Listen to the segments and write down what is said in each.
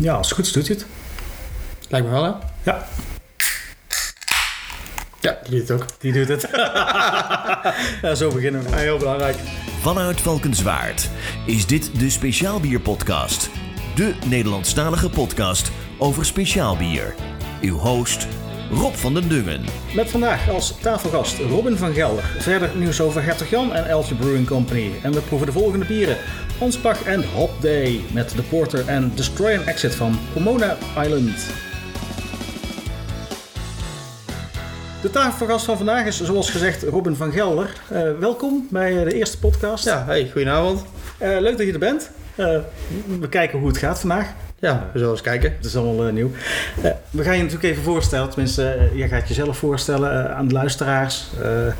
Ja, als het goed is, doet hij het. Lijkt me wel, hè? Ja. Ja, die doet het ook. Die doet het. ja, zo beginnen we. Ja, heel belangrijk. Vanuit Valkenswaard is dit de Speciaal Bier Podcast. De Nederlandstalige podcast over speciaal bier. Uw host Rob van den Dungen. Met vandaag als tafelgast Robin van Gelder. Verder nieuws over Hertog Jan en Eltje Brewing Company. En we proeven de volgende bieren. Ansbach en Hop Day met de Porter en Destroy and Exit van Pomona Island. De tafelgast van vandaag is zoals gezegd Robin van Gelder. Eh, welkom bij de eerste podcast. Ja, hey, goedenavond. Eh, leuk dat je er bent. Eh, we kijken hoe het gaat vandaag. Ja, we zullen eens kijken. Het is allemaal eh, nieuw. Eh, we gaan je natuurlijk even voorstellen. Tenminste, eh, je gaat jezelf voorstellen eh, aan de luisteraars. Eh, eh,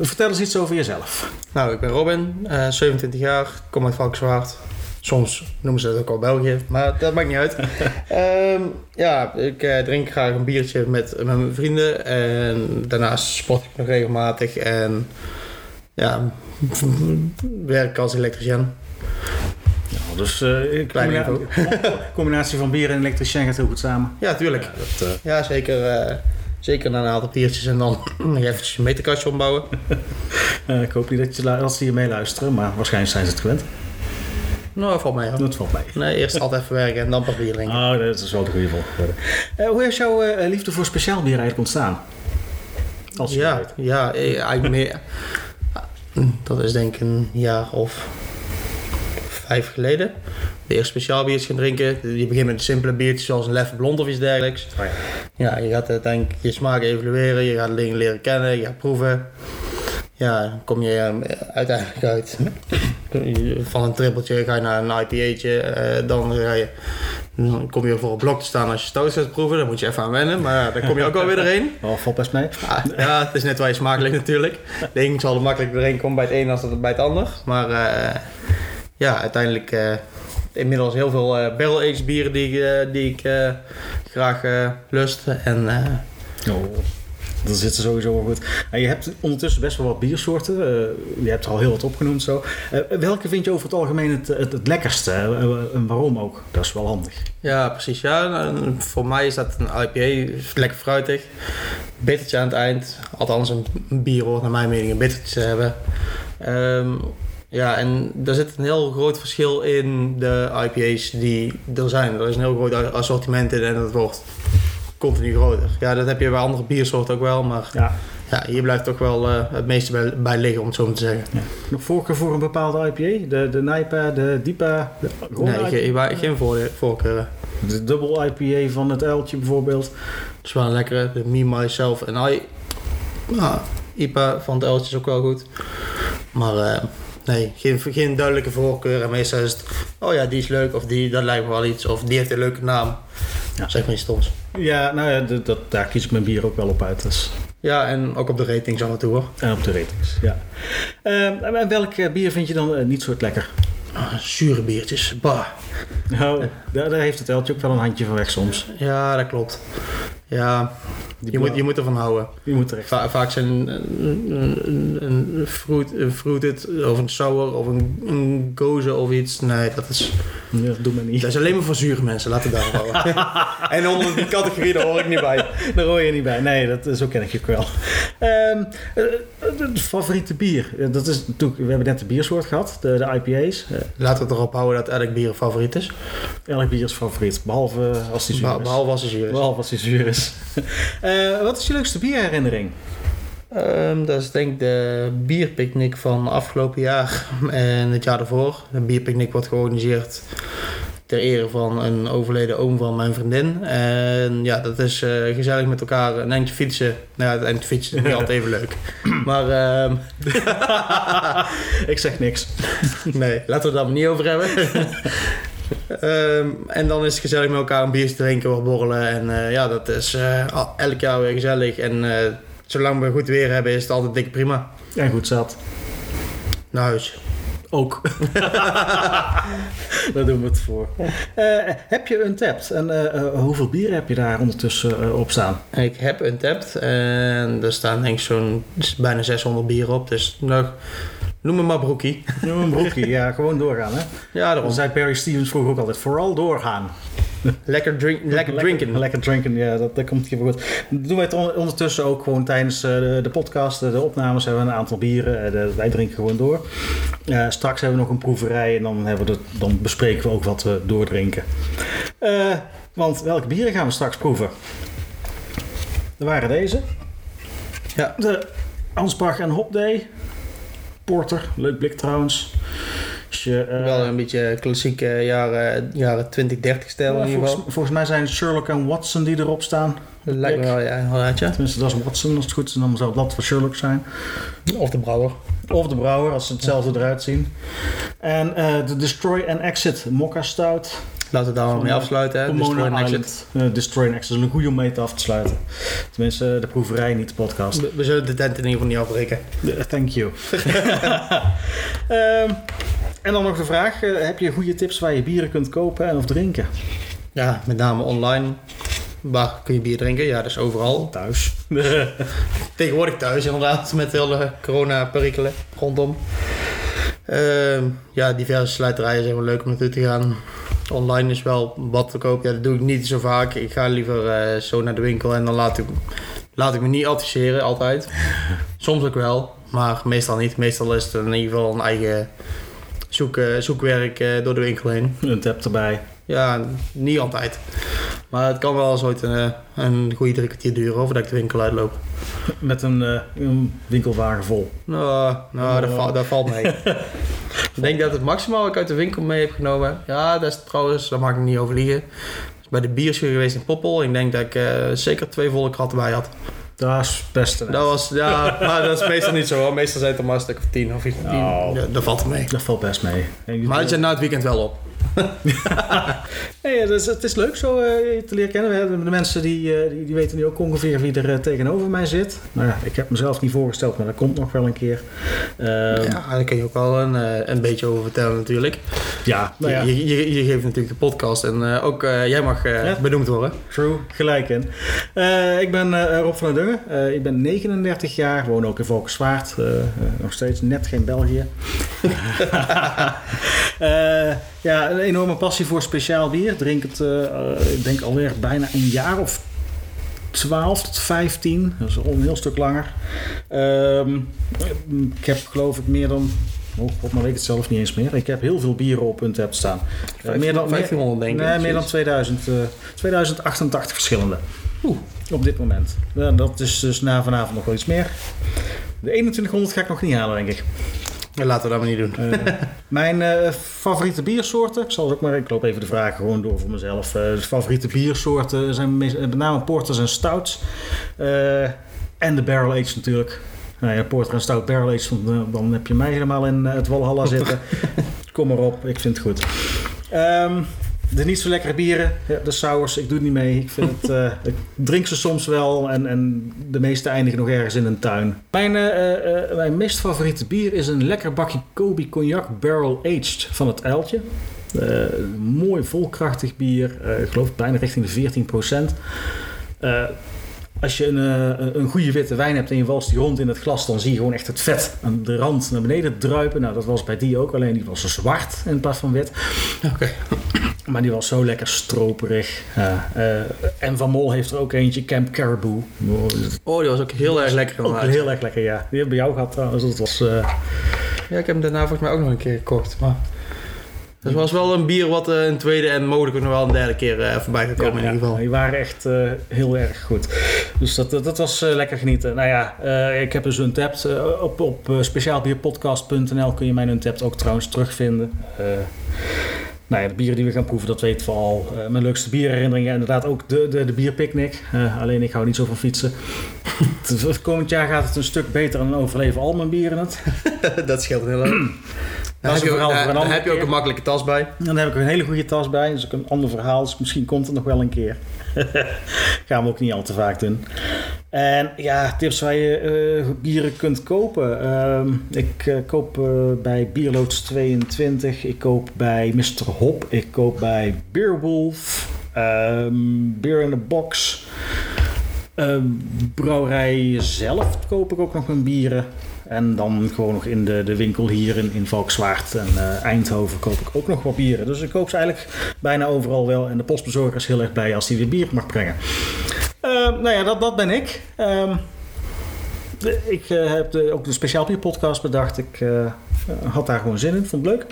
vertel eens iets over jezelf. Nou, ik ben Robin, eh 27 jaar, kom uit Valkenswaard. Soms noemen ze het ook al België, maar dat maakt niet uit. Ehm, ja, ik eh, drink graag een biertje met, met mijn vrienden. En daarnaast sport ik nog regelmatig. En ja, werk als elektricien. Dus uh, Klein combina- combinatie van bier en elektricien gaat heel goed samen. Ja, tuurlijk. Ja, dat, eh, Ja, zeker. eh, zeker na een aantal biertjes en dan eventjes een meterkastje ombouwen. eh, ik hoop niet dat, je, dat ze hier meeluisteren, maar waarschijnlijk zijn ze het gewend. Nou, valt mij hoor. Dat valt mee. Nee, eerst altijd even werken en dan pas bier drinken. Oh, dat is wel de goede volgorde. Eh, hoe is jouw eh, liefde voor speciaal bier eigenlijk ontstaan? Als je ja, weet. ja, eh, eigenlijk meer. Dat is denk ik een jaar of vijf geleden. De eerste speciaal biertjes gaan drinken. Je begint met simpele biertjes zoals een Leffe Blond of iets dergelijks. Oh ja. Ja, je gaat uiteindelijk je smaak evalueren. Je gaat dingen leren kennen. Je gaat proeven. Ja, dan kom je eh, uiteindelijk uit. Van een trippeltje ga je naar een IPA'tje. eh, dan, ga je, dan kom je voor een blok te staan als je stout gaat proeven. Daar moet je even aan wennen. Maar dan kom je ook wel weer doorheen. Oh, valt best mee. Ah, ja, het is net waar je smaak ligt natuurlijk. De een zal er makkelijk doorheen komen bij het een als het bij het ander. Maar eh, ja, uiteindelijk uh, inmiddels heel veel uh, barrel-aged bieren die, uh, die ik graag lust. En, oh, dat zit er sowieso wel goed. En je hebt ondertussen best wel wat biersoorten. Je hebt er al heel wat opgenoemd zo. Welke vind je over het algemeen het, het, het lekkerste? en waarom ook? Dat is wel handig. Ja, precies. Ja, nou, voor mij is dat een IPA. Lekker fruitig. Bittertje aan het eind. Althans, een bier hoort naar mijn mening een bittertje te hebben. Um, ja, en daar zit een heel groot verschil in de IPA's die er zijn. Er is een heel groot assortiment in en dat wordt continu groter. Ja, dat heb je bij andere biersoorten ook wel, maar ja. Ja, hier blijft toch wel uh, het meeste bij, bij, liggen, om het zo maar te zeggen. Ja. Nog voorkeur voor een bepaalde IPA? De, de Nijpa, de Dipa? De nee, IPA? Geen, geen voor, voorkeuren. De dubbel IPA van het uiltje bijvoorbeeld? Het is wel een lekkere. De Me, Myself en I. Nou, IPA van het uiltje is ook wel goed. Maar uh, nee, geen, geen duidelijke voorkeur. En meestal is het, oh ja, die is leuk of die, dat lijkt me wel iets. Of die heeft een leuke naam. Ja. Zeg maar iets stoms. Ja, nou ja, dat, dat, daar kies ik mijn bier ook wel op uit. Dus. Ja, en ook op de ratings af en toe hoor. En op de ratings, ja. Uh, en welk bier vind je dan uh, niet zo lekker? Ah, zure biertjes, bah. Nou, daar, daar, heeft het eltje ook wel een handje van weg soms. Ja, dat klopt. Ja, je moet, je moet ervan houden. Je moet er echt Va vaak zijn een, een, een, fruit, een fruited of een sour of een, een goze of iets. Nee, dat is... Ja, dat doe me niet. Dat is alleen maar voor zure mensen, laten we daarop houden. en onder die categorie, daar hoor ik niet bij. Daar hoor je niet bij. Nee, dat, zo ken ik je ook wel. Um, het favoriete bier. Dat is natuurlijk, we hebben net de biersoort gehad, de, de IPA's. Laten we erop houden dat elk bier een favoriet is. Elk bier is favoriet, behalve als die zuur is. Behalve als die zuur is. Behalve als die zuur is. uh, wat is je leukste bierherinnering? Um, dat is denk ik de bierpicnic van afgelopen jaar en het jaar daarvoor. De bierpicnic wordt georganiseerd ter ere van een overleden oom van mijn vriendin. En ja, dat is uh, gezellig met elkaar een eindje fietsen. Nou ja, het eindje fietsen is niet altijd even leuk. Maar um... ik zeg niks. nee, laten we het daar maar niet over hebben. um, en dan is het gezellig met elkaar een biertje drinken, wat borrelen. En uh, ja, dat is uh, elk jaar weer gezellig. En uh, zolang we goed weer hebben, is het altijd dik prima. En goed zat. Naar huis. Ook. daar doen we het voor. Heb je een tapt? En hoeveel bieren heb je daar ondertussen op staan? Ik heb een tapt en er staan denk ik zo'n bijna 600 bieren op. Dus nog, noem me maar broekie. Noem een broekie, ja, gewoon doorgaan hè. Ja, daarom. Zei Barry Stevens vroeger ook altijd, vooral doorgaan. Lekker, drink, lekker drinken. Lekker drinken, ja, dat, dat komt hier goed. Dat doen wij het on- ondertussen ook gewoon tijdens eh, de, de podcast, de opnames hebben we een aantal bieren. Eh, de- wij drinken gewoon door. Eh, straks hebben we nog een proeverij en dan, hebben we dan bespreken we ook wat we doordrinken. Want welke bieren gaan we straks proeven? Er waren deze. Ja. De Ansbach en Hop Day. Porter, leuk blik trouwens. Je, eh, Wel een beetje klassieke jaren, jaren 20, 30 stijl ja, in ieder volgens, geval. volgens mij zijn het Sherlock en Watson die erop staan. Lijkt me wel, ja, inderdaad, ja. Tenminste, dat is Watson als het goed is. En dan zou dat van Sherlock zijn. Of de brouwer. Of de brouwer, als ze hetzelfde eruit zien. En eh, de Destroy and Exit Mokka Stout. Laten we daar maar mee afsluiten. Hè. Destroy and Island. Exit. Eh, Destroy and Exit is een goede om mee te af te sluiten. Tenminste, de proeverij, niet de podcast. We, we zullen de tent in ieder geval niet afbreken. Thank you. Ehm, en dan nog de vraag. eh, heb je goede tips waar je bieren kunt kopen en of drinken? Ja, met name online. Waar kun je bier drinken? Ja, dat is overal. Thuis. Tegenwoordig thuis inderdaad, met hele corona-perikelen rondom. Ehm, ja, diverse sluiterijen zijn wel leuk om naartoe te gaan. Online is wel wat te koop. Ja, dat doe ik niet zo vaak. Ik ga liever eh, zo naar de winkel en dan laat ik, laat ik me niet adviseren, altijd. Soms ook wel, maar meestal niet. Meestal is het in ieder geval een eigen zoek, eh, zoekwerk eh, door de winkel heen. Een tap erbij. Ja, niet altijd. Maar het kan wel eens ooit een, eh, een goede drie kwartier duren voordat ik de winkel uitloop. Met een, eh, een winkelwagen vol. Nou, nou dat, valt, dat valt mee. ik denk dat het maximaal wat ik uit de winkel mee heb genomen. Ja, dat is trouwens, daar mag ik niet over liegen. Dat bij de bierschuur geweest in Poppel. Ik denk dat ik eh, zeker twee volle kratten bij had. Dat is best een Dat was, ja, maar dat is meestal niet zo hoor. Meestal zijn het er maar een stuk of tien of iets. Oh. Ja, dat valt mee. Dat valt best mee. Maar het zit na het weekend wel op. Nee, het, is, het is leuk zo eh, te leren kennen. We hebben de mensen die, eh, die, die weten nu ook ongeveer wie er eh, tegenover mij zit. Nou ja, ik heb mezelf niet voorgesteld, maar dat komt nog wel een keer. Ehm, ja, daar kun je ook wel een, een beetje over vertellen natuurlijk. nou ja, Je, je, je geeft natuurlijk de podcast en ook jij mag Ja. benoemd worden. true, gelijk in. Ik ben Rob van der Dungen. Ik ben 39 jaar, woon ook in Valkenswaard. Eh, nog steeds net geen België. Ja, een enorme passie voor speciaal bier. Drink het, eh, ik denk alweer bijna een jaar of 12 tot 15. Dat is al een heel stuk langer. Ehm, ik heb geloof ik meer dan... Oh, god, maar weet ik het zelf niet eens meer. Ik heb heel veel bieren op Untap staan. Eh, meer dan, 1500 denk ik. Nee, meer dan zoiets. 2000, eh, 2088 verschillende. Oeh. Op dit moment. Ja, dat is dus na vanavond nog wel iets meer. De 2100 ga ik nog niet halen, denk ik. Laten we dat maar niet doen. Eh, mijn eh, favoriete biersoorten, ik zal ook maar, ik loop even de vragen gewoon door voor mezelf. De favoriete biersoorten zijn met name porters en stouts. En de barrel aged natuurlijk. Nou ja, porter en stout barrel aged, dan, dan heb je mij helemaal in het Walhalla zitten. Kom maar op, ik vind het goed. Ehm, de niet zo lekkere bieren, ja, de sours, ik doe het niet mee. Ik, vind het, eh, ik drink ze soms wel en, en de meeste eindigen nog ergens in een tuin. Mijn, eh, eh, mijn meest favoriete bier is een lekker bakje Kobe Cognac Barrel Aged van het Uiltje. Mooi volkrachtig bier, ik geloof bijna richting de 14 als je een, eh, een goede witte wijn hebt en je walst die rond in het glas, dan zie je gewoon echt het vet aan de rand naar beneden druipen. Nou, dat was bij die ook, alleen die was zo zwart in plaats van wit. Oké. Maar die was zo lekker stroperig. Ja, eh, en Van Mol heeft er ook eentje, Camp Caribou. Oh, die was ook heel erg lekker. Ook heel erg lekker, ja. Die heb ik bij jou gehad trouwens. Dat was, eh, Ja, ik heb hem daarna volgens mij ook nog een keer gekocht. Maar dat was wel een bier wat eh, een tweede en mogelijk ook nog wel een derde keer eh, voorbij gaat komen ja, in ieder geval. Die waren echt eh, heel erg goed. Dus dat, dat, was lekker genieten. Nou ja, ik heb dus Untapped. op op speciaalbierpodcast.nl kun je mijn Untapped ook trouwens terugvinden. Nou ja, de bieren die we gaan proeven, dat weten we al. Mijn leukste bierherinneringen, inderdaad ook de, de, de bierpicnic. Eh, alleen ik hou niet zo van fietsen. Het komend jaar gaat het een stuk beter en overleven al mijn bieren het. dat scheelt heel erg. Dat is heb, je een ook, voor een heb je ook een makkelijke tas bij. En dan heb ik een hele goede tas bij. Dus ook een ander verhaal. Dus misschien komt het nog wel een keer. Gaan we ook niet al te vaak doen. En ja, tips waar je eh, bieren kunt kopen. Ehm, ik eh, koop eh, bij Bierloods 22. Ik koop bij Mr. Hop. Ik koop bij Beerwolf. ehm Beer in the Box. Ehm, brouwerij zelf koop ik ook nog mijn bieren. En dan gewoon nog in de, de winkel hier in, in Valkswaard en eh, Eindhoven koop ik ook nog wat bieren. Dus ik koop ze eigenlijk bijna overal wel. En de postbezorger is heel erg blij als hij weer bier mag brengen. Eh, nou ja, dat, dat ben ik. Ehm, ik eh, heb de, ook de speciaal bier podcast bedacht. Ik eh, had daar gewoon zin in, vond het leuk.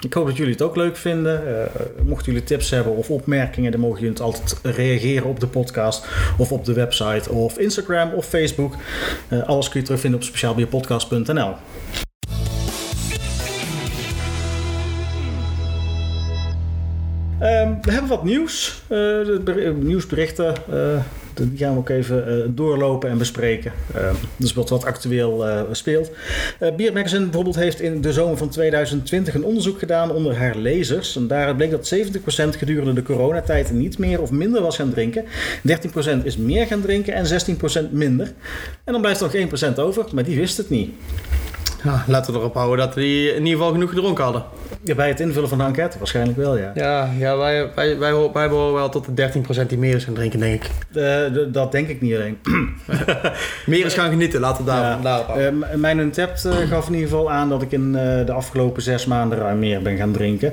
Ik hoop dat jullie het ook leuk vinden. Eh, mochten jullie tips hebben of opmerkingen, dan mogen jullie altijd reageren op de podcast of op de website of Instagram of Facebook. Eh, alles kun je terugvinden op speciaalbierpodcast.nl. Ehm, we hebben wat nieuws. Eh, eh, nieuwsberichten. eh, die gaan we ook even eh, doorlopen en bespreken. Ehm, dus wat, wat actueel eh, speelt. Eh Beer Magazine bijvoorbeeld heeft in de zomer van 2020 een onderzoek gedaan onder haar lezers. En daaruit bleek dat 70% gedurende de coronatijd niet meer of minder was gaan drinken. 13% is meer gaan drinken en 16% minder. En dan blijft er nog 1% over, maar die wist het niet. Laten we erop houden dat die in ieder geval genoeg gedronken hadden. Ja, bij het invullen van de enquête waarschijnlijk wel, ja. Ja, ja wij, wij, wij, wij behoren wel tot de 13% die meer is gaan drinken, denk ik. Eh, dat denk ik niet alleen. Meer is gaan genieten, laten we daar, Ja. daarop houden. Eh, mijn Untapped eh, gaf in ieder geval aan dat ik in de afgelopen zes maanden ruim meer ben gaan drinken.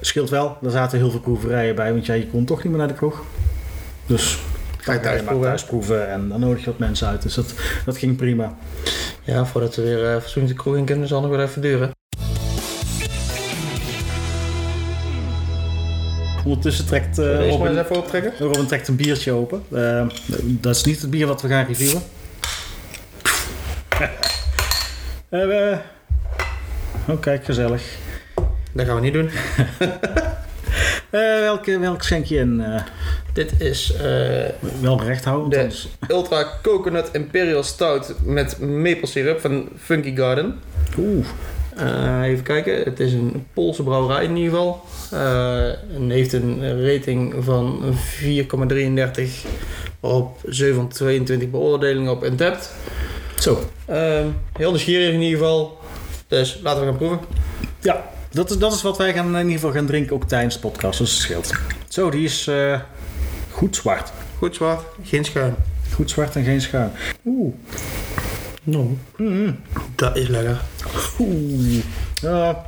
Scheelt wel, er zaten heel veel proeverijen bij, want ja, je kon toch niet meer naar de kroeg. Dus Ga je thuis proeven. en dan nodig je wat mensen uit. Dus dat, dat ging prima. Ja, voordat we weer uh, de kroeg in kunnen, zal nog wel even duren. Ondertussen trekt eh deze maar eens Robin, even optrekken? Robin trekt een biertje open. Eh, dat is niet het bier wat we gaan reviewen. Eh, we- oh, kijk, gezellig. Dat gaan we niet doen. Eh, welke, welke schenk je in? Eh, Dit is eh, wel recht houden. De- Ultra Coconut Imperial Stout met maple syrup van Funky Garden. Oeh. Eh, even kijken, het is een Poolse brouwerij in ieder geval. Eh, en heeft een rating van 4,33 op 722 beoordelingen op Untapped. Zo. Ehm, heel nieuwsgierig in ieder geval. Dus laten we gaan proeven. Ja, dat is, dat is wat wij gaan, in ieder geval gaan drinken ook tijdens de podcast. Dus het scheelt. Zo, die is eh, goed zwart. Goed zwart, geen schuim. Goed zwart en geen schuim. Oeh. No. Mm. Dat is lekker. Oeh. Ja,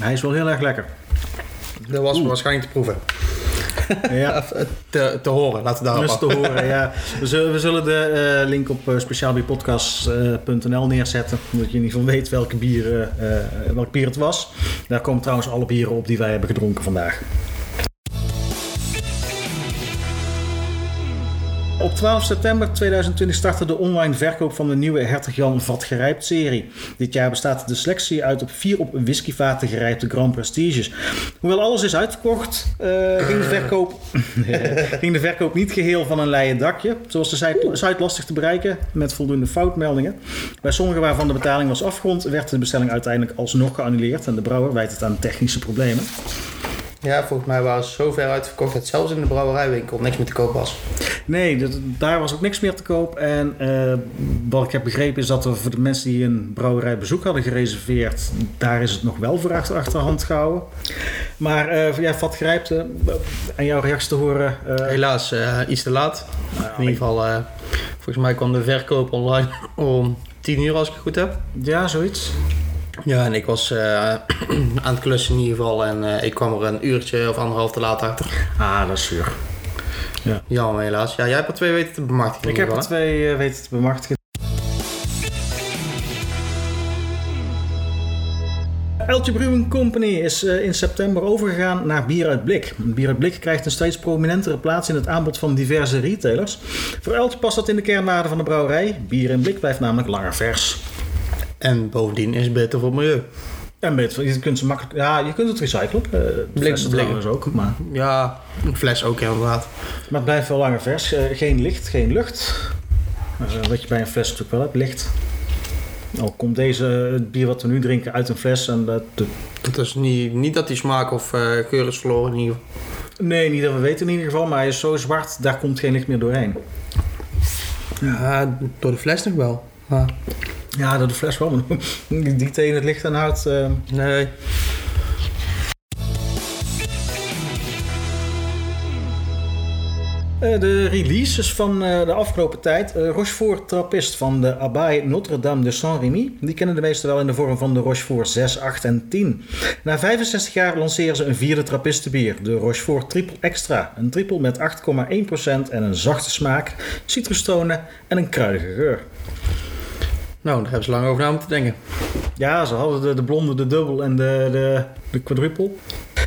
hij is wel heel erg lekker. Dat was Oeh. waarschijnlijk te proeven. Ja, eh, te, te horen, laten we dat daarop is te horen. Ja. We, zullen, we zullen de eh, link op uh, speciaalbierpodcast.nl neerzetten. Zodat je in ieder geval weet welke bier, eh, eh, welk bier het was. Daar komen trouwens alle bieren op die wij hebben gedronken vandaag. Op 12 september 2020 startte de online verkoop van de nieuwe Hertog Jan Vatgerijpt serie. Dit jaar bestaat de selectie uit op vier op whiskyvaten gerijpte Grand Prestiges. Hoewel alles is uitverkocht, eh, ging, de verkoop, ging de verkoop niet geheel van een leien dakje. Zoals de site, lastig te bereiken met voldoende foutmeldingen. Bij sommige waarvan de betaling was afgerond, werd de bestelling uiteindelijk alsnog geannuleerd. En de brouwer wijt het aan technische problemen. Ja, volgens mij waren ze zo ver uitverkocht dat zelfs in de brouwerijwinkel niks meer te koop was. Nee, dat- daar was ook niks meer te koop. En eh, wat ik heb begrepen is dat er voor de mensen die een brouwerijbezoek hadden gereserveerd, daar is het nog wel voor achter, achterhand gehouden. Maar eh ja, Vat Grijpt, eh, aan jouw reactie te horen. Helaas iets te laat. In ieder geval, volgens mij kwam de verkoop online om 10 uur als ik het goed heb. Ja, zoiets. Ja, en ik was aan het klussen in ieder geval en ik kwam er een uurtje of anderhalf te laat achter. Ah, dat is zuur. Jammer helaas. Ja, jij hebt er twee weten te bemachtigen. Ik heb er twee eh, weten te bemachtigen. Eltje Brewing Company is eh, in september overgegaan naar bier uit blik. Bier uit blik krijgt een steeds prominentere plaats in het aanbod van diverse retailers. Voor Eltje past dat in de kernwaarden van de brouwerij. Bier in blik blijft namelijk langer vers. En bovendien is het beter voor het milieu. En beter, je kunt ze makkelijk, ja, je kunt het recyclen. Uh, Blik- blik. trouwens ook, maar, Ja, een fles ook inderdaad. maar het blijft wel langer vers. Eh, geen licht, geen lucht. Eh, wat je bij een fles natuurlijk wel hebt, licht. Al komt deze, het bier wat we nu drinken uit een fles en dat, is niet, niet dat die smaak of eh, geur is verloren in ieder geval. Nee, niet dat we weten in ieder geval, maar hij is zo zwart, daar komt geen licht meer doorheen. Ja, door de fles nog wel. Maar Ja, dat de fles wel, die tegen het licht aanhoudt. eh nee. Eh, de releases van eh, de afgelopen tijd. Eh, Rochefort Trappist van de Abbaye Notre-Dame de Saint-Rémy. Die kennen de meesten wel in de vorm van de Rochefort 6, 8 en 10. Na 65 jaar lanceren ze een vierde Trappistenbier. De Rochefort Triple Extra. Een triple met 8,1% en een zachte smaak, citrustonen en een kruidige geur. Nou, daar hebben ze lang over na moeten denken. Ja, ze hadden de, de blonde, de dubbel en de, de, de quadruple.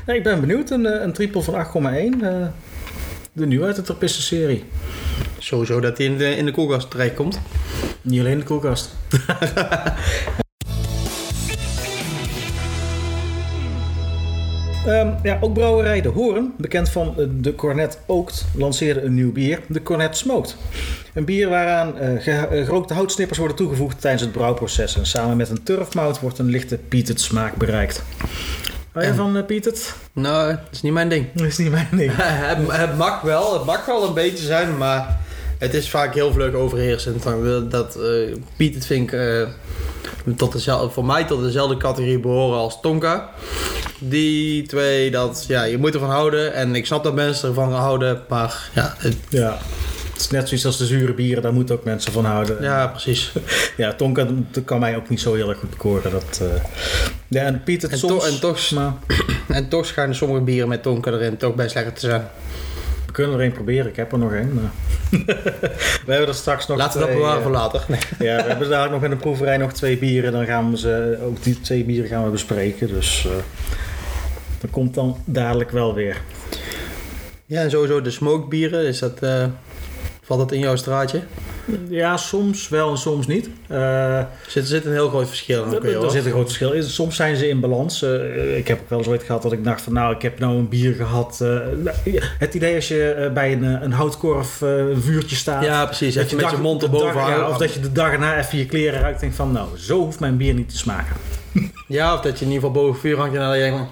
Ik ben benieuwd. Een, eh, een triple van 8,1. eh, de nieuwe uit de Trappisten-serie. Sowieso dat hij in de, in de koelkast terechtkomt. Niet alleen de koelkast. Ehm, ja, ook brouwerij De Hoorn, bekend van eh, de Cornet Oogt, lanceerde een nieuw bier, de Cornet Smoked. Een bier waaraan eh, gerookte houtsnippers worden toegevoegd tijdens het brouwproces. En samen met een turfmout wordt een lichte peated smaak bereikt. Hou je van uh, peated? Nou, dat is niet mijn ding. Dat is niet mijn ding. het, het mag wel, het mag wel een beetje zijn, maar het is vaak heel vlug overheersend. Dan, Dat uh, Piet het vind ik eh, tot dezelfde, voor mij tot dezelfde categorie behoren als Tonka. Die twee, dat, ja, je moet ervan houden. En ik snap dat mensen ervan houden, maar ja, het, Ja. Het is net zoiets als de zure bieren, daar moeten ook mensen van houden. ja precies. Ja, Tonka dat kan mij ook niet zo heel erg goed bekoren. Dat, eh, Ja, en Piet het En, soms... to- en, toch, Maar en toch schijnen sommige bieren met Tonka erin toch best lekker te zijn. We kunnen er één proberen. Ik heb er nog één. Maar... we hebben er straks nog Laten we dat bewaren eh, voor later. Nee. Ja, we hebben daar nog in de proeverij nog twee bieren. Dan gaan we ze, ook die twee bieren gaan we bespreken. Dus eh, dat komt dan dadelijk wel weer. Ja, en sowieso de smokebieren, is dat, eh, valt dat in jouw straatje? Ja, soms wel en soms niet. Eh, Er zit, zit een heel groot verschil in. Er, zit een groot verschil in. Soms zijn ze in balans. Eh, ik heb ook wel eens ooit gehad dat ik dacht van nou, ik heb nou een bier gehad. eh, nou, het idee als je bij een, een houtkorf een vuurtje staat. Ja, precies. dat Even met dag- je mond erboven dag- ja, houden. Of dat je de dag erna even je kleren ruikt en denkt van nou, zo hoeft mijn bier niet te smaken. Ja, of dat je in ieder geval boven vuur hangt en dan denk je van...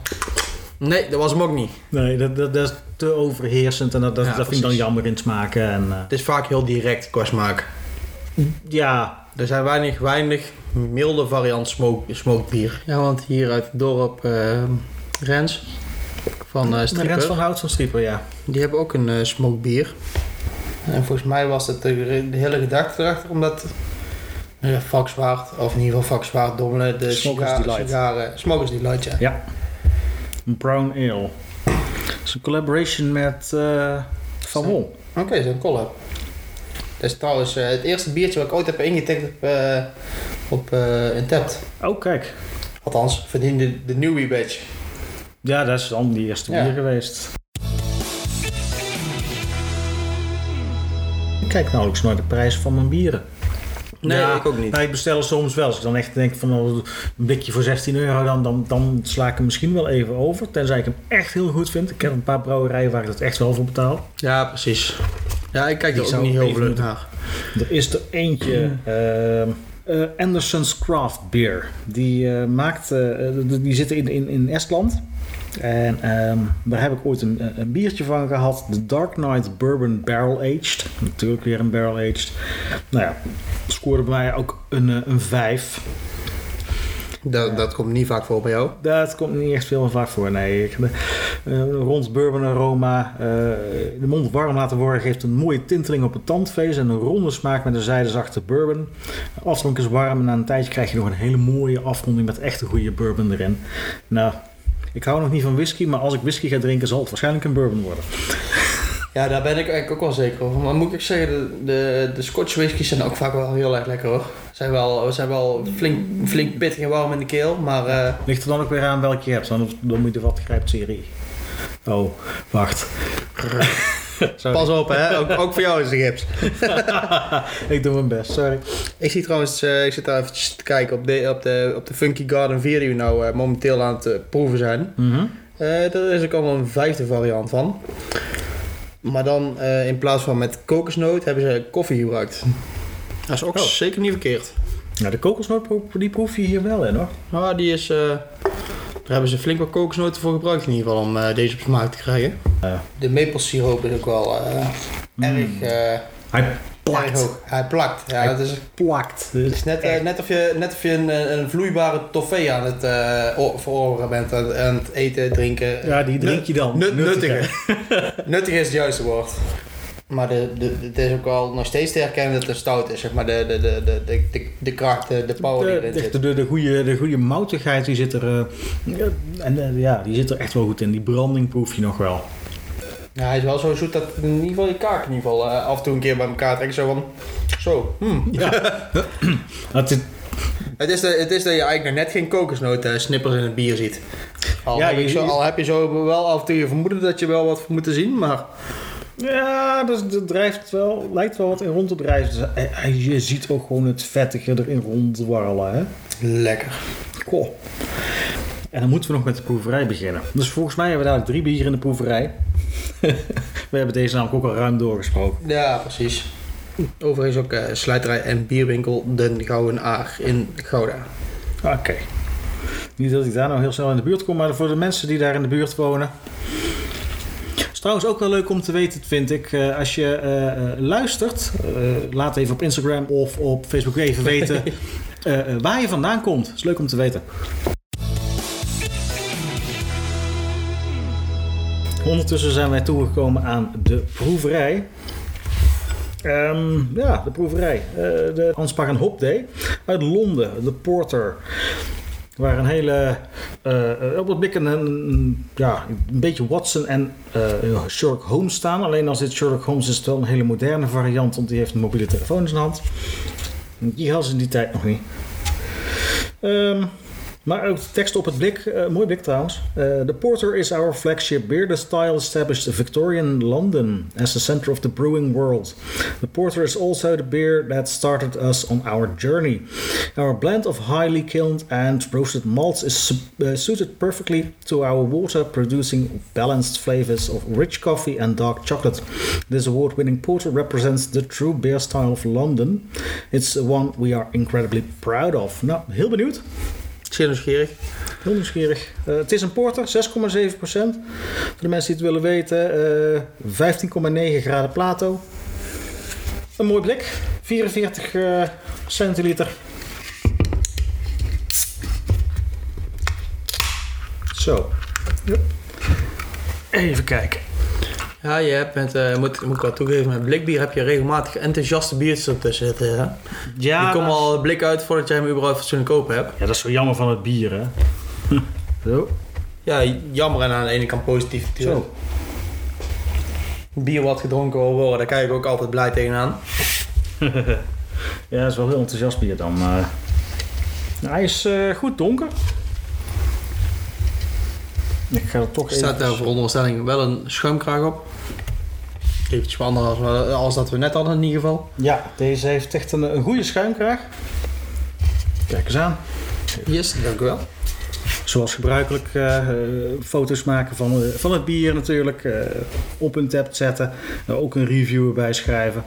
Nee, dat was hem ook niet. Nee, dat, dat, dat is te overheersend en dat, dat, Ja, dat vind ik dan jammer in het smaken. En, eh, Het is vaak heel direct qua smaak. ja, Er zijn weinig, weinig milde variant smoke, smoked bier. Ja, want hier uit het dorp eh, Rens van eh de Strieper, rens van hout van Strieper, ja. die hebben ook een eh smoked bier. En volgens mij was het de, de hele gedachte erachter, omdat uh, Vakswaard, of in ieder geval Vakswaard Dommelen, de Smokers siga- Delight. sigaren, Smokers Delight, ja. Ja. Een brown ale. Het is een collaboration met eh Van. Wol. Oké, zo'n collab. Dat is trouwens eh, het eerste biertje wat ik ooit heb ingetikt op, eh op Untappd. Oh, kijk. Althans, verdiende de newbie badge. Ja, dat is dan die eerste Ja. bier geweest. Ik kijk nauwelijks naar de prijs van mijn bieren. Nee, Ja, ik ook niet. Nou, ik bestel er soms wel. Als ik dan echt denk van oh, een blikje voor 16 euro, dan, dan, dan sla ik hem misschien wel even over. Tenzij ik hem echt heel goed vind. Ik heb een paar brouwerijen waar ik dat echt wel voor betaal. Ja, precies. Ja, ik kijk Die er ook niet heel moeten- naar. Er is er eentje. ehm, eh, Anderson's Craft Beer. Die uh, maakt. Uh, die zitten in, in, in Estland. En ehm, daar heb ik ooit een, een, biertje van gehad. De Dark Knight Bourbon Barrel Aged. Natuurlijk weer een barrel aged. Nou ja, scoorde bij mij ook een, een 5. Dat, dat komt niet vaak voor bij jou. Dat komt niet echt veel vaak voor, nee. Ik, uh, rond bourbon aroma. Uh, de mond warm laten worden geeft een mooie tinteling op het tandvlees. En een ronde smaak met een zijdezachte bourbon. Afdronk is warm en na een tijdje krijg je nog een hele mooie afronding met echt een goede bourbon erin. Nou, ik hou nog niet van whisky, maar als ik whisky ga drinken zal het waarschijnlijk een bourbon worden. Ja, daar ben ik eigenlijk ook wel zeker over. Maar moet ik zeggen, de, de, de Scotch whiskies zijn ook vaak wel heel erg lekker hoor. Zijn wel, zijn wel flink, flink pittig en warm in de keel, maar... Uh... Ligt er dan ook weer aan welke je hebt, dan, dan moet je wat grijpt serie. Oh, wacht. Pas op hè, ook, ook voor jou is de gips. ik doe mijn best, sorry. Ik zie trouwens, uh, ik zit daar eventjes te kijken op de, op de, op de Funky Garden 4 die we nou uh, momenteel aan het uh, proeven zijn. Mm -hmm. daar is ook al een vijfde variant van. Maar dan in plaats van met kokosnoot hebben ze koffie gebruikt. Dat is ook oh. zeker niet verkeerd. Ja, de kokosnoot die proef je hier wel in hoor. Nou, die is. Uh, daar hebben ze flink wat kokosnoten voor gebruikt in ieder geval om uh, deze op smaak te krijgen. De maple siroop is ook wel uh, mm. erg. Hij plakt. Erg hoog. Hij plakt. Ja, Hij dat is, plakt. Het is net, net of je, net of je een, een vloeibare toffee aan het verorberen bent. Aan, aan, het eten, drinken. Ja, die drink je dan. Nut, nuttige. nuttig is het juiste woord. Maar de, de, het is ook wel nog steeds te herkennen dat het een stout is. Zeg maar de, de, de, de, de, de, kracht, de, de power die De, erin de, zit. de, de, goede, de goede moutigheid die zit er. eh, ja, en eh, ja, die zit er echt wel goed in. Die branding proef je nog wel. Ja, hij is wel zo zoet dat in ieder geval je kaak in ieder geval eh, af en toe een keer bij elkaar trekt. Zo van, zo, hmm. Het is, Het is, de, het is dat je eigenlijk nog net geen kokosnoten snippers in het bier ziet. Al, Ja, heb je zo, al heb je zo wel af en toe je vermoeden dat je wel wat moet te zien, maar... ja, dus er drijft wel, lijkt wel wat in rond te drijven. Dus, je ziet ook gewoon het vettige erin rondwarrelen. Hè? Lekker. Goh. En dan moeten we nog met de proeverij beginnen. Dus volgens mij hebben we daar drie bieren in de proeverij. we hebben deze namelijk ook al ruim doorgesproken. Ja, precies. Overigens ook eh slijterij en bierwinkel Den Gouden Aar in Gouda. Oké. Niet dat ik daar nou heel snel in de buurt kom, maar voor de mensen die daar in de buurt wonen. Is trouwens ook wel leuk om te weten, vind ik. eh, als je eh, eh, luistert, laat even op Instagram of op Facebook even weten waar je vandaan komt. is leuk om te weten. Ondertussen zijn wij toegekomen aan de proeverij. Ehm, ja, de proeverij. Eh, de en Hop Day uit Londen, de Porter. Waar een hele. eh, op het blik een, ja, een beetje Watson en eh, Sherlock Holmes staan. Alleen als dit Sherlock Holmes is, het wel een hele moderne variant, want die heeft een mobiele telefoon in zijn hand. Die hadden ze in die tijd nog niet. Ehm, maar ook de tekst op het blik, eh, mooi blik trouwens. Eh, the Porter is our flagship beer. The style established Victorian London as the center of the brewing world. The Porter is also the beer that started us on our journey. Our blend of highly kilned and roasted malts is uh, suited perfectly to our water, producing balanced flavors of rich coffee and dark chocolate. This award-winning porter represents the true beer style of London. It's one we are incredibly proud of. Nou, heel benieuwd. Zeer nieuwsgierig. Heel nieuwsgierig. Eh, het is een porter, 6,7%. Voor de mensen die het willen weten, eh 15,9 graden plato. Een mooi blik, 44 eh, centiliter. Zo. Even kijken. Ja, je hebt met, eh, moet, moet ik wel toegeven, met blikbier heb je regelmatig enthousiaste biertjes ertussen zitten. Hè? Ja, die komen al blik uit voordat jij hem überhaupt fatsoenlijk kopen hebt. ja, dat is zo jammer van het bier, hè. Zo. Ja, jammer en aan de ene kant positief natuurlijk. Zo. Bier wat gedronken wil worden, daar kijk ik ook altijd blij tegenaan. Ja, dat is wel heel enthousiast bier dan. Maar... Nou, hij is eh, goed donker. Ik ga er toch staat daar even... voor onderstelling wel een schuimkraag op. Eventjes wat anders als, dat we net hadden in ieder geval. Ja, deze heeft echt een, een goede schuimkraag. Kijk eens aan. Yes, dank u wel. Zoals gebruikelijk eh, foto's maken van, eh, van het bier natuurlijk. eh, op een tab zetten. Ook een review erbij schrijven.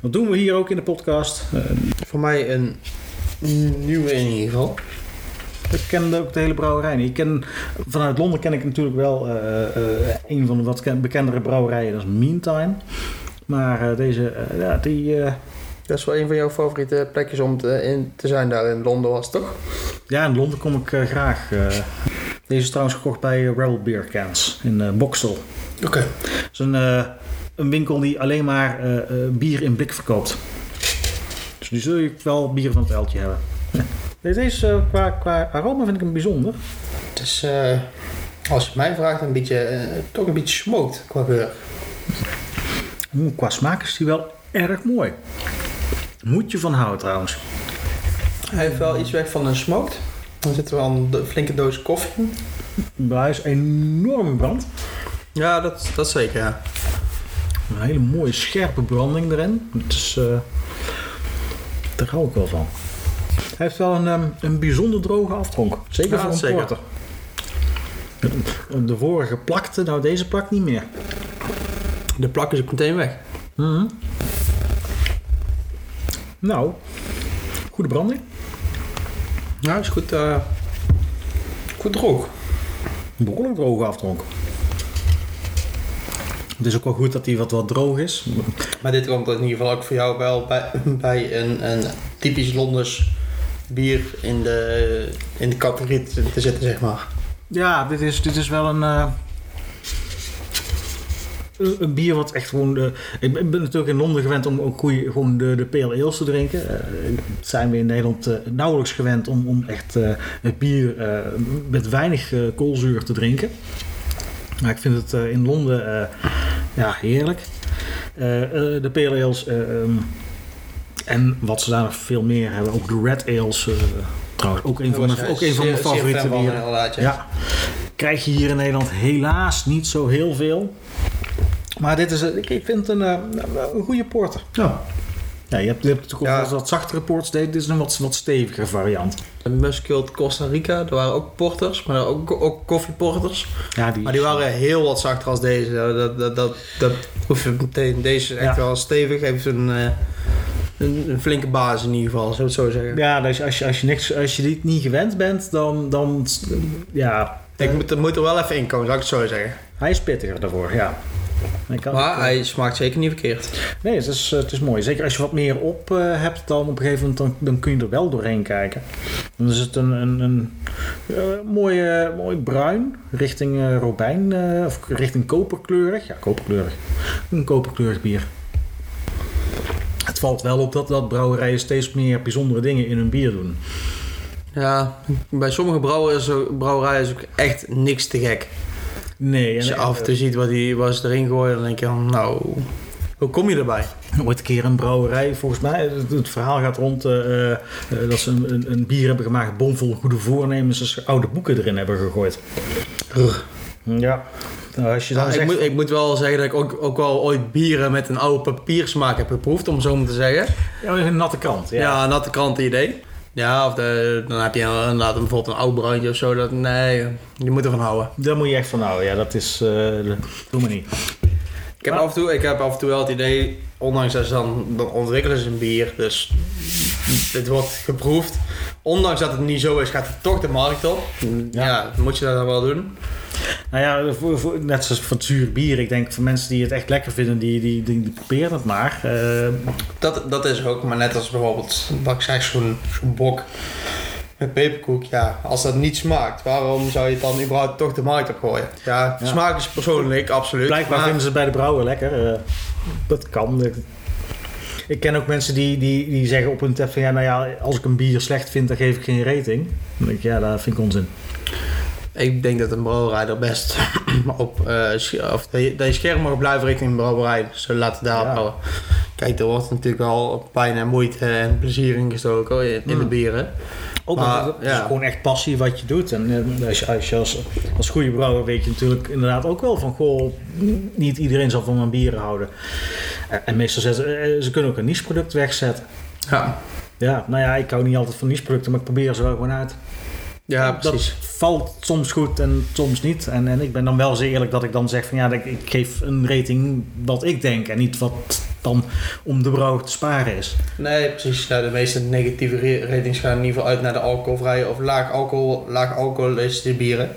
Dat doen we hier ook in de podcast. Voor mij een nieuwe in ieder geval. Ik ken ook de hele brouwerij niet. Ik ken, vanuit Londen ken ik natuurlijk wel eh, eh, een van de wat ken- bekendere brouwerijen. Dat is Meantime. Maar eh, deze, ja, die... eh, Dat is wel een van jouw favoriete plekjes om te, in te zijn daar in Londen was, toch? Ja, in Londen kom ik graag. eh. deze is trouwens gekocht bij Rebel Beer Cans in Boxel. Oké. Dat is een, eh, een winkel die alleen maar eh, eh, bier in blik verkoopt. Dus die zul je wel bier van het uiltje hebben. Deze is eh, qua, qua aroma vind ik hem bijzonder. Het is, eh, als je mij vraagt, een beetje, eh, toch een beetje smoked qua geur. Qua smaak is die wel erg mooi. Moet je van houden trouwens. Hij heeft wel iets weg van een smoked. Dan zit er wel een flinke doos koffie in. Hij is enorm brand. Ja, dat, dat zeker, ja. Een hele mooie scherpe branding erin. Het is, eh, daar hou ik wel van. Hij heeft wel een, ehm, een bijzonder droge afdronk. Zeker Ja, voor een zeker. porter. De vorige plakte, nou deze plakt niet meer. De plak is ook meteen weg. Mhm. Nou, goede branding. Ja, is goed, eh, goed droog. Een behoorlijk droge afdronk. Het is ook wel goed dat hij wat, wat droog is. Maar dit komt in ieder geval ook voor jou wel bij, bij een, een typisch Londens bier in de, in de categorie te, te zitten, zeg maar. Ja, dit is, dit is wel een. eh, een, bier wat echt gewoon... eh, ik ben natuurlijk in Londen gewend om ook goeie, gewoon de, de pale te drinken. Eh, zijn we in Nederland eh, nauwelijks gewend om, om echt het bier met weinig koolzuur te drinken. Maar ik vind het in Londen ja, heerlijk. De pale eh, ehm, en wat ze daar nog veel meer hebben, ook de red ales... eh, trouwens, ook een van mijn, ook een van mijn favoriete bieren. Ja. Krijg je hier in Nederland helaas niet zo heel veel. Maar dit is, ik, ik vind het een, eh, een goede porter. Ja. Ja, je hebt, je hebt natuurlijk ook Ja. wat zachtere ports. Dit is een wat, wat stevige variant. De Muscult Costa Rica, er waren ook porters, maar ook, ook koffieporters. Ja, die, Maar die waren heel wat zachter als deze. Dat, dat, dat, dat proef je meteen. Deze is echt Ja. wel stevig. Heeft een, eh, een, een flinke basis in ieder geval, zou ik het zo zeggen. Ja, dus als je, als je, niks, als je dit niet gewend bent, dan, dan ja, Ik moet, er moet er wel even in komen, zou ik het zo zeggen. hij is pittiger daarvoor, ja. Maar het, eh, hij smaakt zeker niet verkeerd. Nee, het is, het is mooi. Zeker als je wat meer op eh, hebt, dan op een gegeven moment dan, dan kun je er wel doorheen kijken. Dan is het een, een, een eh, mooie, mooi bruin, richting robijn, of richting koperkleurig. Ja, koperkleurig. Een koperkleurig bier. Het valt wel op dat, dat brouwerijen steeds meer bijzondere dingen in hun bier doen. Ja, bij sommige brouwerijen is, ook- brouwerijen is ook echt niks te gek. Nee, Als je af en toe ziet wat, ze erin gooien, dan denk je van, nou, hoe kom je erbij? Ooit een keer een brouwerij, volgens mij, het, het verhaal gaat rond eh, eh, dat ze een, een, een bier hebben gemaakt bomvol goede voornemens, dus ze oude boeken erin hebben gegooid. Ja, nou, als je dan Ja, ik, moet, ik moet wel zeggen dat ik ook, ook wel ooit bieren met een oude papiersmaak heb geproefd, om zo maar te zeggen. Ja, een natte krant. Ja. Ja, natte kranten idee. Ja, of de, dan heb je inderdaad een, bijvoorbeeld een oud bruintje of zo. Dat, nee, je moet ervan houden. Daar moet je echt van houden. Ja, dat is... eh de- doe maar niet. Ik heb, Maar- af en toe, ik heb af en toe wel het idee, ondanks dat ze dan, dan ontwikkelen ze een bier, dus dit wordt geproefd. Ondanks dat het niet zo is, gaat het toch de markt op. Ja. Ja, moet je dat dan wel doen. Nou ja, voor, voor- net zoals voor het zuur bier. Ik denk voor mensen die het echt lekker vinden, die, die, die, die proberen het maar. Eh, Dat, dat is ook, maar net als bijvoorbeeld, wat ik zeg, zo'n bok met peperkoek. Ja, als dat niet smaakt, waarom zou je het dan überhaupt toch de markt op gooien? Ja, Ja. smaak is persoonlijk, absoluut. blijkbaar maar- vinden ze het bij de brouwer lekker. Eh, dat kan. Ik- ken ook mensen die, die, die zeggen op hun tap van... Ja, nou ja, als ik een bier slecht vind, dan geef ik geen rating. Dan denk ik, ja, dat vind ik onzin. Ik denk dat een brouwerij er best op, eh, of dat je, scherm mag blijven richting een brouwerij. We laten Ja. houden. Kijk, er wordt natuurlijk wel pijn en moeite en plezier in gestoken hoor, in, de Mm. bieren. Ook Maar, het is gewoon echt passie wat je doet. En eh, als je als, je als, als goede brouwer weet je natuurlijk inderdaad ook wel van... Goh, niet iedereen zal van mijn bieren houden. En meestal zetten eh, ze kunnen ook een niche product wegzetten. Ja, Ja, nou ja, ik hou niet altijd van niche producten, maar ik probeer ze wel gewoon uit. Ja precies. Dat valt soms goed en soms niet. En, en ik ben dan wel zeer eerlijk dat ik dan zeg van ja, ik, ik geef een rating wat ik denk en niet wat dan om de brouwer te sparen is. Nee, precies. Nou, de meeste negatieve ratings gaan in ieder geval uit naar de alcoholvrije of laag alcohol, laag alcoholische bieren.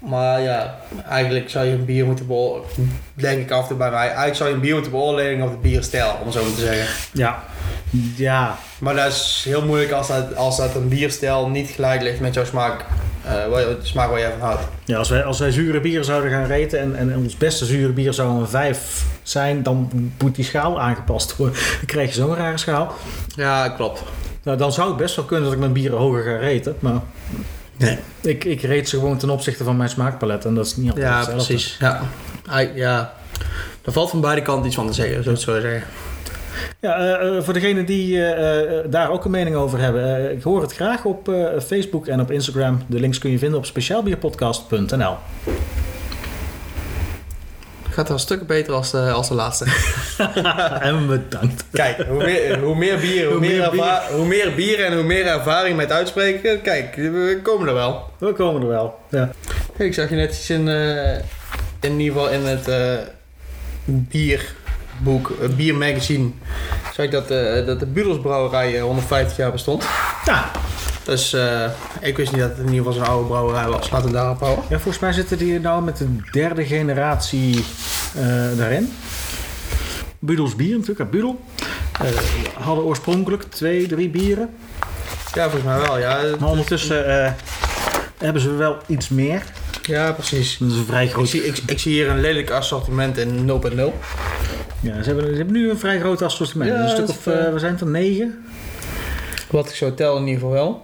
Maar ja, eigenlijk zou je een bier moeten beoordelen, denk ik af en toe bij mij, eigenlijk zou je een bier moeten beoordelen op de bierstijl, om zo maar te zeggen. Ja, ja, Maar dat is heel moeilijk als dat, als dat een bierstijl niet gelijk ligt met jouw smaak, eh, je, de smaak waar van houdt. ja als, wij, als wij zure bier zouden gaan reten en, en ons beste zure bier zou een 5 zijn, dan moet die schaal aangepast worden. Dan krijg je zo'n rare schaal. Ja, klopt. Nou, dan zou het best wel kunnen dat ik mijn bieren hoger ga reten, maar Nee. ik, ik reed ze gewoon ten opzichte van mijn smaakpalet en dat is niet altijd Ja, hetzelfde. precies. Ja. Ai- ja. Er valt van beide kanten iets van te zeggen, zo zou ik zeggen. Ja, eh, eh, voor degenen die eh, eh, daar ook een mening over hebben, eh, ik hoor het graag op eh, Facebook en op Instagram. De links kun je vinden op speciaalbierpodcast.nl. Gaat wel stukken beter als de, als de laatste. en bedankt. Kijk, hoe meer, hoe meer bier, hoe, Hoe meer, erva- hoe meer bier en hoe meer ervaring met uitspreken. Kijk, we komen er wel. We komen er wel. Ja. Ik zag je net iets in, eh, in ieder geval in het eh, bierboek, uh, biermagazine. Zag ik dat, eh, dat de Budelsbrouwerij eh, 150 jaar bestond. Ja. Dus eh, ik wist niet dat het in ieder geval zo'n oude brouwerij was. Laten we daarop houden. ja, volgens mij zitten die nou met de derde generatie eh, daarin. Budels bier natuurlijk, uit Budel. Eh, hadden oorspronkelijk twee, drie bieren. Ja, volgens mij wel. Ja, Maar ondertussen eh, hebben ze wel iets meer. Ja, precies. Dat is een vrij Ik groot... zie, ik, ik zie hier een lelijk assortiment in 0.0. Ja, ze hebben, ze hebben nu een vrij groot assortiment. Ja, een stuk dat of, eh, eh, we zijn het er negen. Wat ik zo tel in ieder geval wel.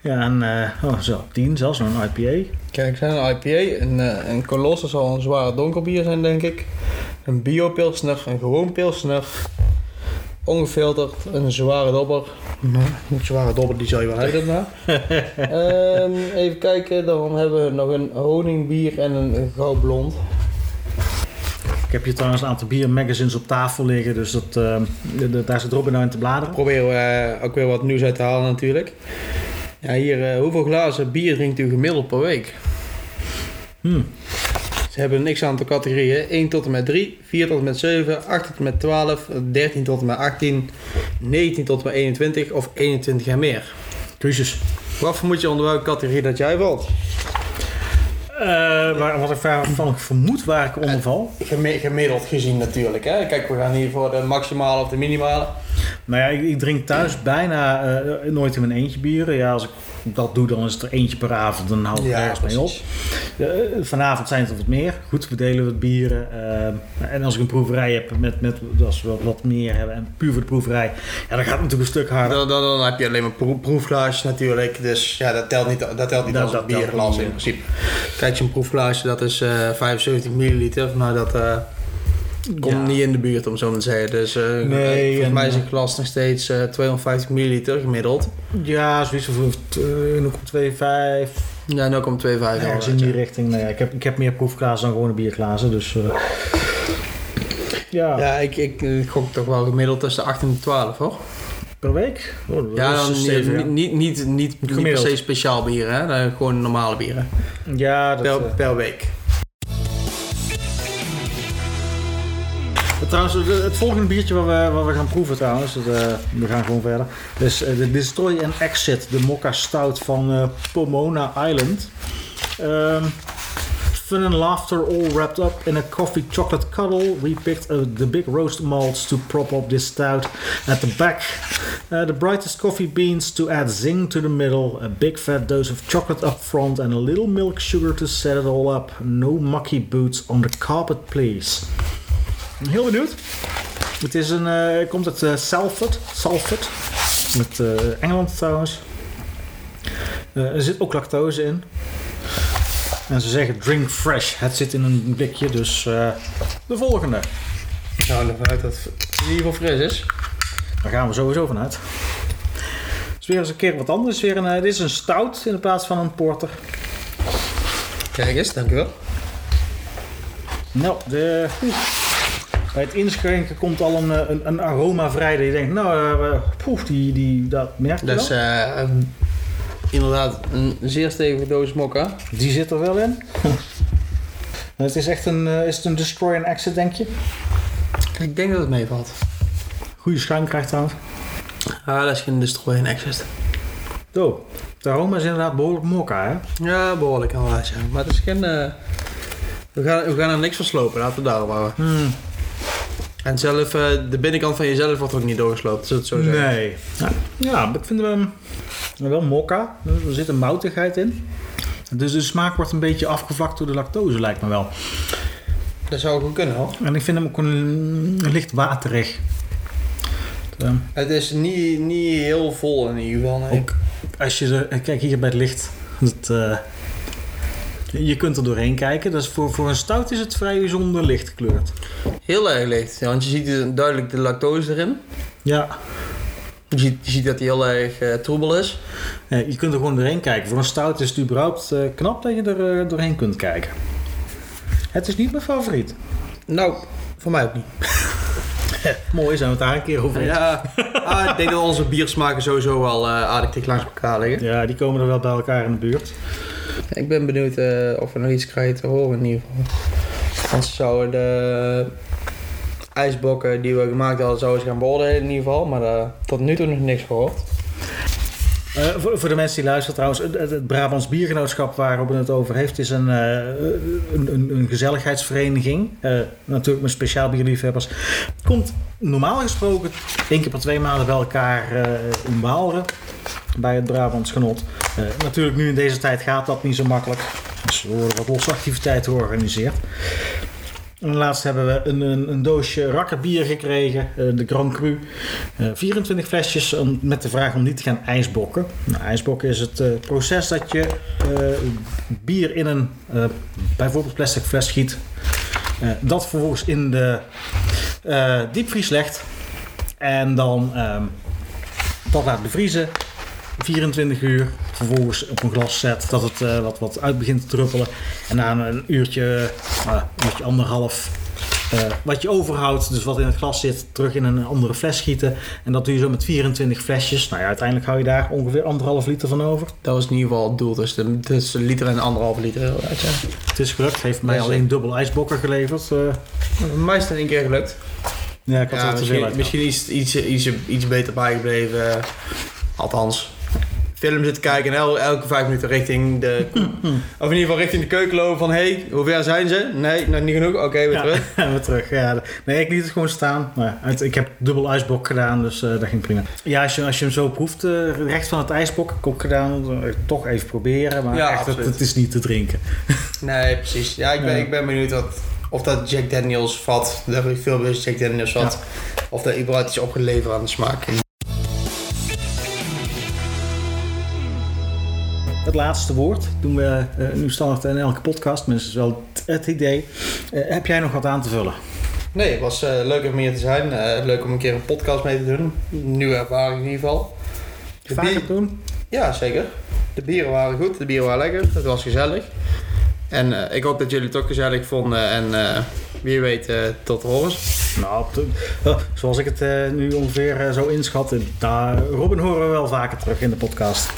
Ja, en eh, oh, zo, tien zelfs, een IPA. Kijk, zijn een IPA, een, een Colossus zal een zware donkerbier zijn, denk ik. Een biopilsner, een gewoon pilsner. Ongefilterd, een zware dobber. Nou, een zware dobber, die zou je wel hebben. Ehm, even kijken, dan hebben we nog een honingbier en een goudblond. Ik heb hier trouwens een aantal biermagazines op tafel liggen, dus dat, de- de- daar zit Robin nou in te bladeren. Proberen we eh, ook weer wat nieuws uit te halen natuurlijk. Ja, hier, eh, hoeveel glazen bier drinkt u gemiddeld per week? Hmm. Ze hebben een x-aantal categorieën. 1 tot en met 3, 4 tot en met 7, 8 tot en met 12, 13 tot en met 18, 19 tot en met 21 of 21 en meer. Keuzes. Wat vermoed je onder welke categorie dat jij valt? Eh, waar, wat ik waarvan ik vermoed waar ik onder val. Gemi- Gemiddeld gezien natuurlijk. Hè? Kijk, we gaan hier voor de maximale of de minimale. Nou ja, ik, ik drink thuis bijna eh, nooit in mijn eentje bieren. Ja, als ik dat doe, dan is het er eentje per avond. Dan hou ik er ergens mee op. Eh, vanavond zijn het er wat meer. Goed, we delen wat bieren. eh, en als ik een proeverij heb met, met als we wat, wat meer hebben en puur voor de proeverij, ja, dan gaat het natuurlijk een stuk harder. Dan, dan, dan heb je alleen maar proefglaasjes natuurlijk. Dus ja, dat telt niet, dat telt niet Dat- als dat een bierglas in principe. Kijk, zo'n proefglaasje dat is eh 75 milliliter. Nou, dat eh, komt Ja. niet in de buurt om zo maar te zeggen. Dus eh, Nee, volgens en- mij is een glas nog steeds eh 250 milliliter gemiddeld. Ja, zoiets van uh, 0,25. Ja, 0,25 Ergens in die richting. Nou ja, ik, heb, ik heb meer proefglazen dan gewone bierglazen. Dus eh, ja, Ja, ik, ik, ik gok toch wel gemiddeld tussen de 8 en de 12 hoor. per week. Oh, Ja, niet, niet, niet, niet, per se speciaal bieren, hè? Dan gewoon normale bieren. Ja, dat, Per, eh, per week. Trouwens, het- volgende biertje wat we, wat we gaan proeven trouwens, eh, we gaan gewoon verder, is eh, de Destroy and Exit, de Mokka Stout van eh, Pomona Island. Ehm, fun and laughter all wrapped up in a coffee chocolate cuddle. We picked the big roast malts to prop up this stout at the back. The brightest coffee beans to add zing to the middle. A big fat dose of chocolate up front and a little milk sugar to set it all up. No mucky boots on the carpet, please. Heel benieuwd. Het is een, eh, komt uit eh, Salford. Salford. Met eh, Engeland trouwens. Er zit ook lactose in. En ze zeggen drink fresh. Het zit in een blikje, dus de volgende. Nou, ervan uit dat het in ieder geval fris is. Daar gaan we sowieso vanuit. Het is weer eens een keer wat anders. Weer een, dit is een stout in plaats van een porter. Kijk eens, dankjewel. Nou, de, oeh. Bij het inschenken komt al een, eh, een, een aroma vrij. Dat je denkt, nou, eh, poef, die, die, dat merk je wel. is een- inderdaad een zeer stevige doos mokka. Die zit er wel in. het is echt een, is het een destroy and exit, denk je? Ik denk dat het meevalt. Goede schuim krijgt trouwens. Ah, dat is geen destroy en exit. Zo, de aroma is inderdaad behoorlijk mokka, hè? Ja, behoorlijk inderdaad, ja. Maar het is geen... we, gaan, we gaan er niks van slopen, laten we daarop houden. Hmm, En zelf, eh, de binnenkant van jezelf wordt ook niet doorgesloopt, zullen het zo zeggen. nee. Ja, ja, ik vind hem wel mokka. Er zit een moutigheid in. Dus de smaak wordt een beetje afgevlakt door de lactose, lijkt me wel. Dat zou goed kunnen hoor. En ik vind hem ook een, licht waterig. Het, eh, Het is niet, niet heel vol in ieder geval, nee. Ook als je er, kijk hier bij het licht. Het, eh, je kunt er doorheen kijken. Dus voor, voor een stout is het vrij bijzonder licht gekleurd. Heel erg licht, ja, want je ziet er duidelijk de lactose erin. Ja, Je ziet, je ziet dat hij heel erg eh, troebel is. eh, je kunt er gewoon doorheen kijken. Voor een stout is het überhaupt eh, knap dat je er eh, doorheen kunt kijken. Het is niet mijn favoriet. Nou, voor mij ook niet. Mooi, zijn we het daar een keer over eens. Ja, ah, ik denk dat onze biersmaken sowieso wel eh, aardig dicht langs elkaar liggen. Ja, die komen er wel bij elkaar in de buurt. Ik ben benieuwd eh, of we nog iets krijgen te horen in ieder geval. Ze zouden de ijsblokken die we gemaakt hadden, zouden gaan beoordelen in ieder geval. Maar eh, tot nu toe nog niks gehoord. Eh, voor, voor de mensen die luisteren trouwens, het, Brabants Biergenootschap waar Robin het over heeft, is een, een, een, gezelligheidsvereniging. Natuurlijk met speciaal bierliefhebbers. Komt normaal gesproken één keer per twee maanden bij elkaar in Waalre. Bij het Brabants Genot. Eh, natuurlijk nu in deze tijd gaat dat niet zo makkelijk. Dus er worden wat losse activiteiten georganiseerd. En laatst hebben we een, een, een doosje rakkerbier gekregen, eh, de Grand Cru. Eh, 24 flesjes om- met de vraag om niet te gaan ijsbokken. Nou, ijsbokken is het eh, proces dat je eh, bier in een eh, bijvoorbeeld plastic fles giet. Eh, dat vervolgens in de eh, diepvries legt. En dan ehm, dat laat bevriezen. 24 uur. Vervolgens op een glas zet dat het eh, wat, wat uit begint te druppelen. En na een uurtje, uh, een uurtje anderhalf. eh, wat je overhoudt, dus wat in het glas zit, terug in een andere fles gieten. En dat doe je zo met 24 flesjes. Nou ja, uiteindelijk hou je daar ongeveer anderhalf liter van over. Dat was in ieder geval het doel. Dus de, een liter en anderhalf liter. Weet je. Het is gelukt. Heeft mij Dus, alleen dubbel ijsbokken geleverd. eh. Mij is het één keer gelukt. ja, ik had Ja, er te veel misschien, uit. misschien iets, iets, iets, iets beter bijgebleven. Althans, film zitten kijken en el- elke vijf minuten richting de... of in ieder geval richting de keuken lopen van... Hé, hey, hoe ver zijn ze? Nee, nog niet genoeg? Oké, weer Ja, terug. weer terug. Ja. Nee, ik liet het gewoon staan. Maar ja, ik heb dubbel ijsbok gedaan, dus eh, dat ging prima. Ja, als je, als je hem zo proeft, eh, recht van het ijsbok, ik ook gedaan. eh, toch even proberen, maar Ja, echt, het, het is niet te drinken. Nee, precies. Ja, ik ben, ik ben benieuwd wat, of dat Jack Daniels vat. Heb ik veel Jack Daniels vat. Of dat überhaupt iets opgeleverd aan de smaak. Het laatste woord doen we eh, nu standaard in elke podcast. Minstens wel het, idee. Eh, heb jij nog wat aan te vullen? Nee, het was eh, leuk om hier te zijn. Leuk om een keer een podcast mee te doen. Nieuwe ervaring in ieder geval. De Vaker bier- doen? Ja, zeker. De bieren waren goed, de bieren waren lekker, het was gezellig. En ik hoop dat jullie het ook gezellig vonden en wie weet eh, tot horens. Nou, zoals ik het eh, nu ongeveer eh, zo inschat, daar, Robin horen we wel vaker terug in de podcast.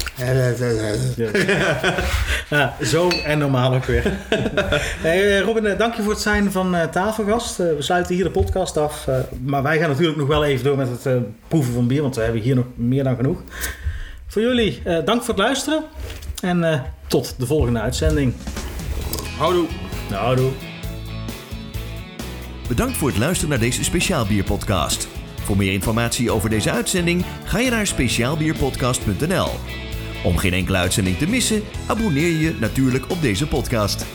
Ja. zo en normaal ook weer. hey, eh, Robin, dank je voor het zijn van eh, tafelgast. We sluiten hier de podcast af. maar wij gaan natuurlijk nog wel even door met het eh, proeven van bier, want we hebben hier nog meer dan genoeg. Voor jullie, eh, dank voor het luisteren. En eh, tot de volgende uitzending. Houdoe. Nou, doe. Bedankt voor het luisteren naar deze speciaalbierpodcast. Voor meer informatie over deze uitzending ga je naar speciaalbierpodcast.nl. Om geen enkele uitzending te missen, abonneer je natuurlijk op deze podcast.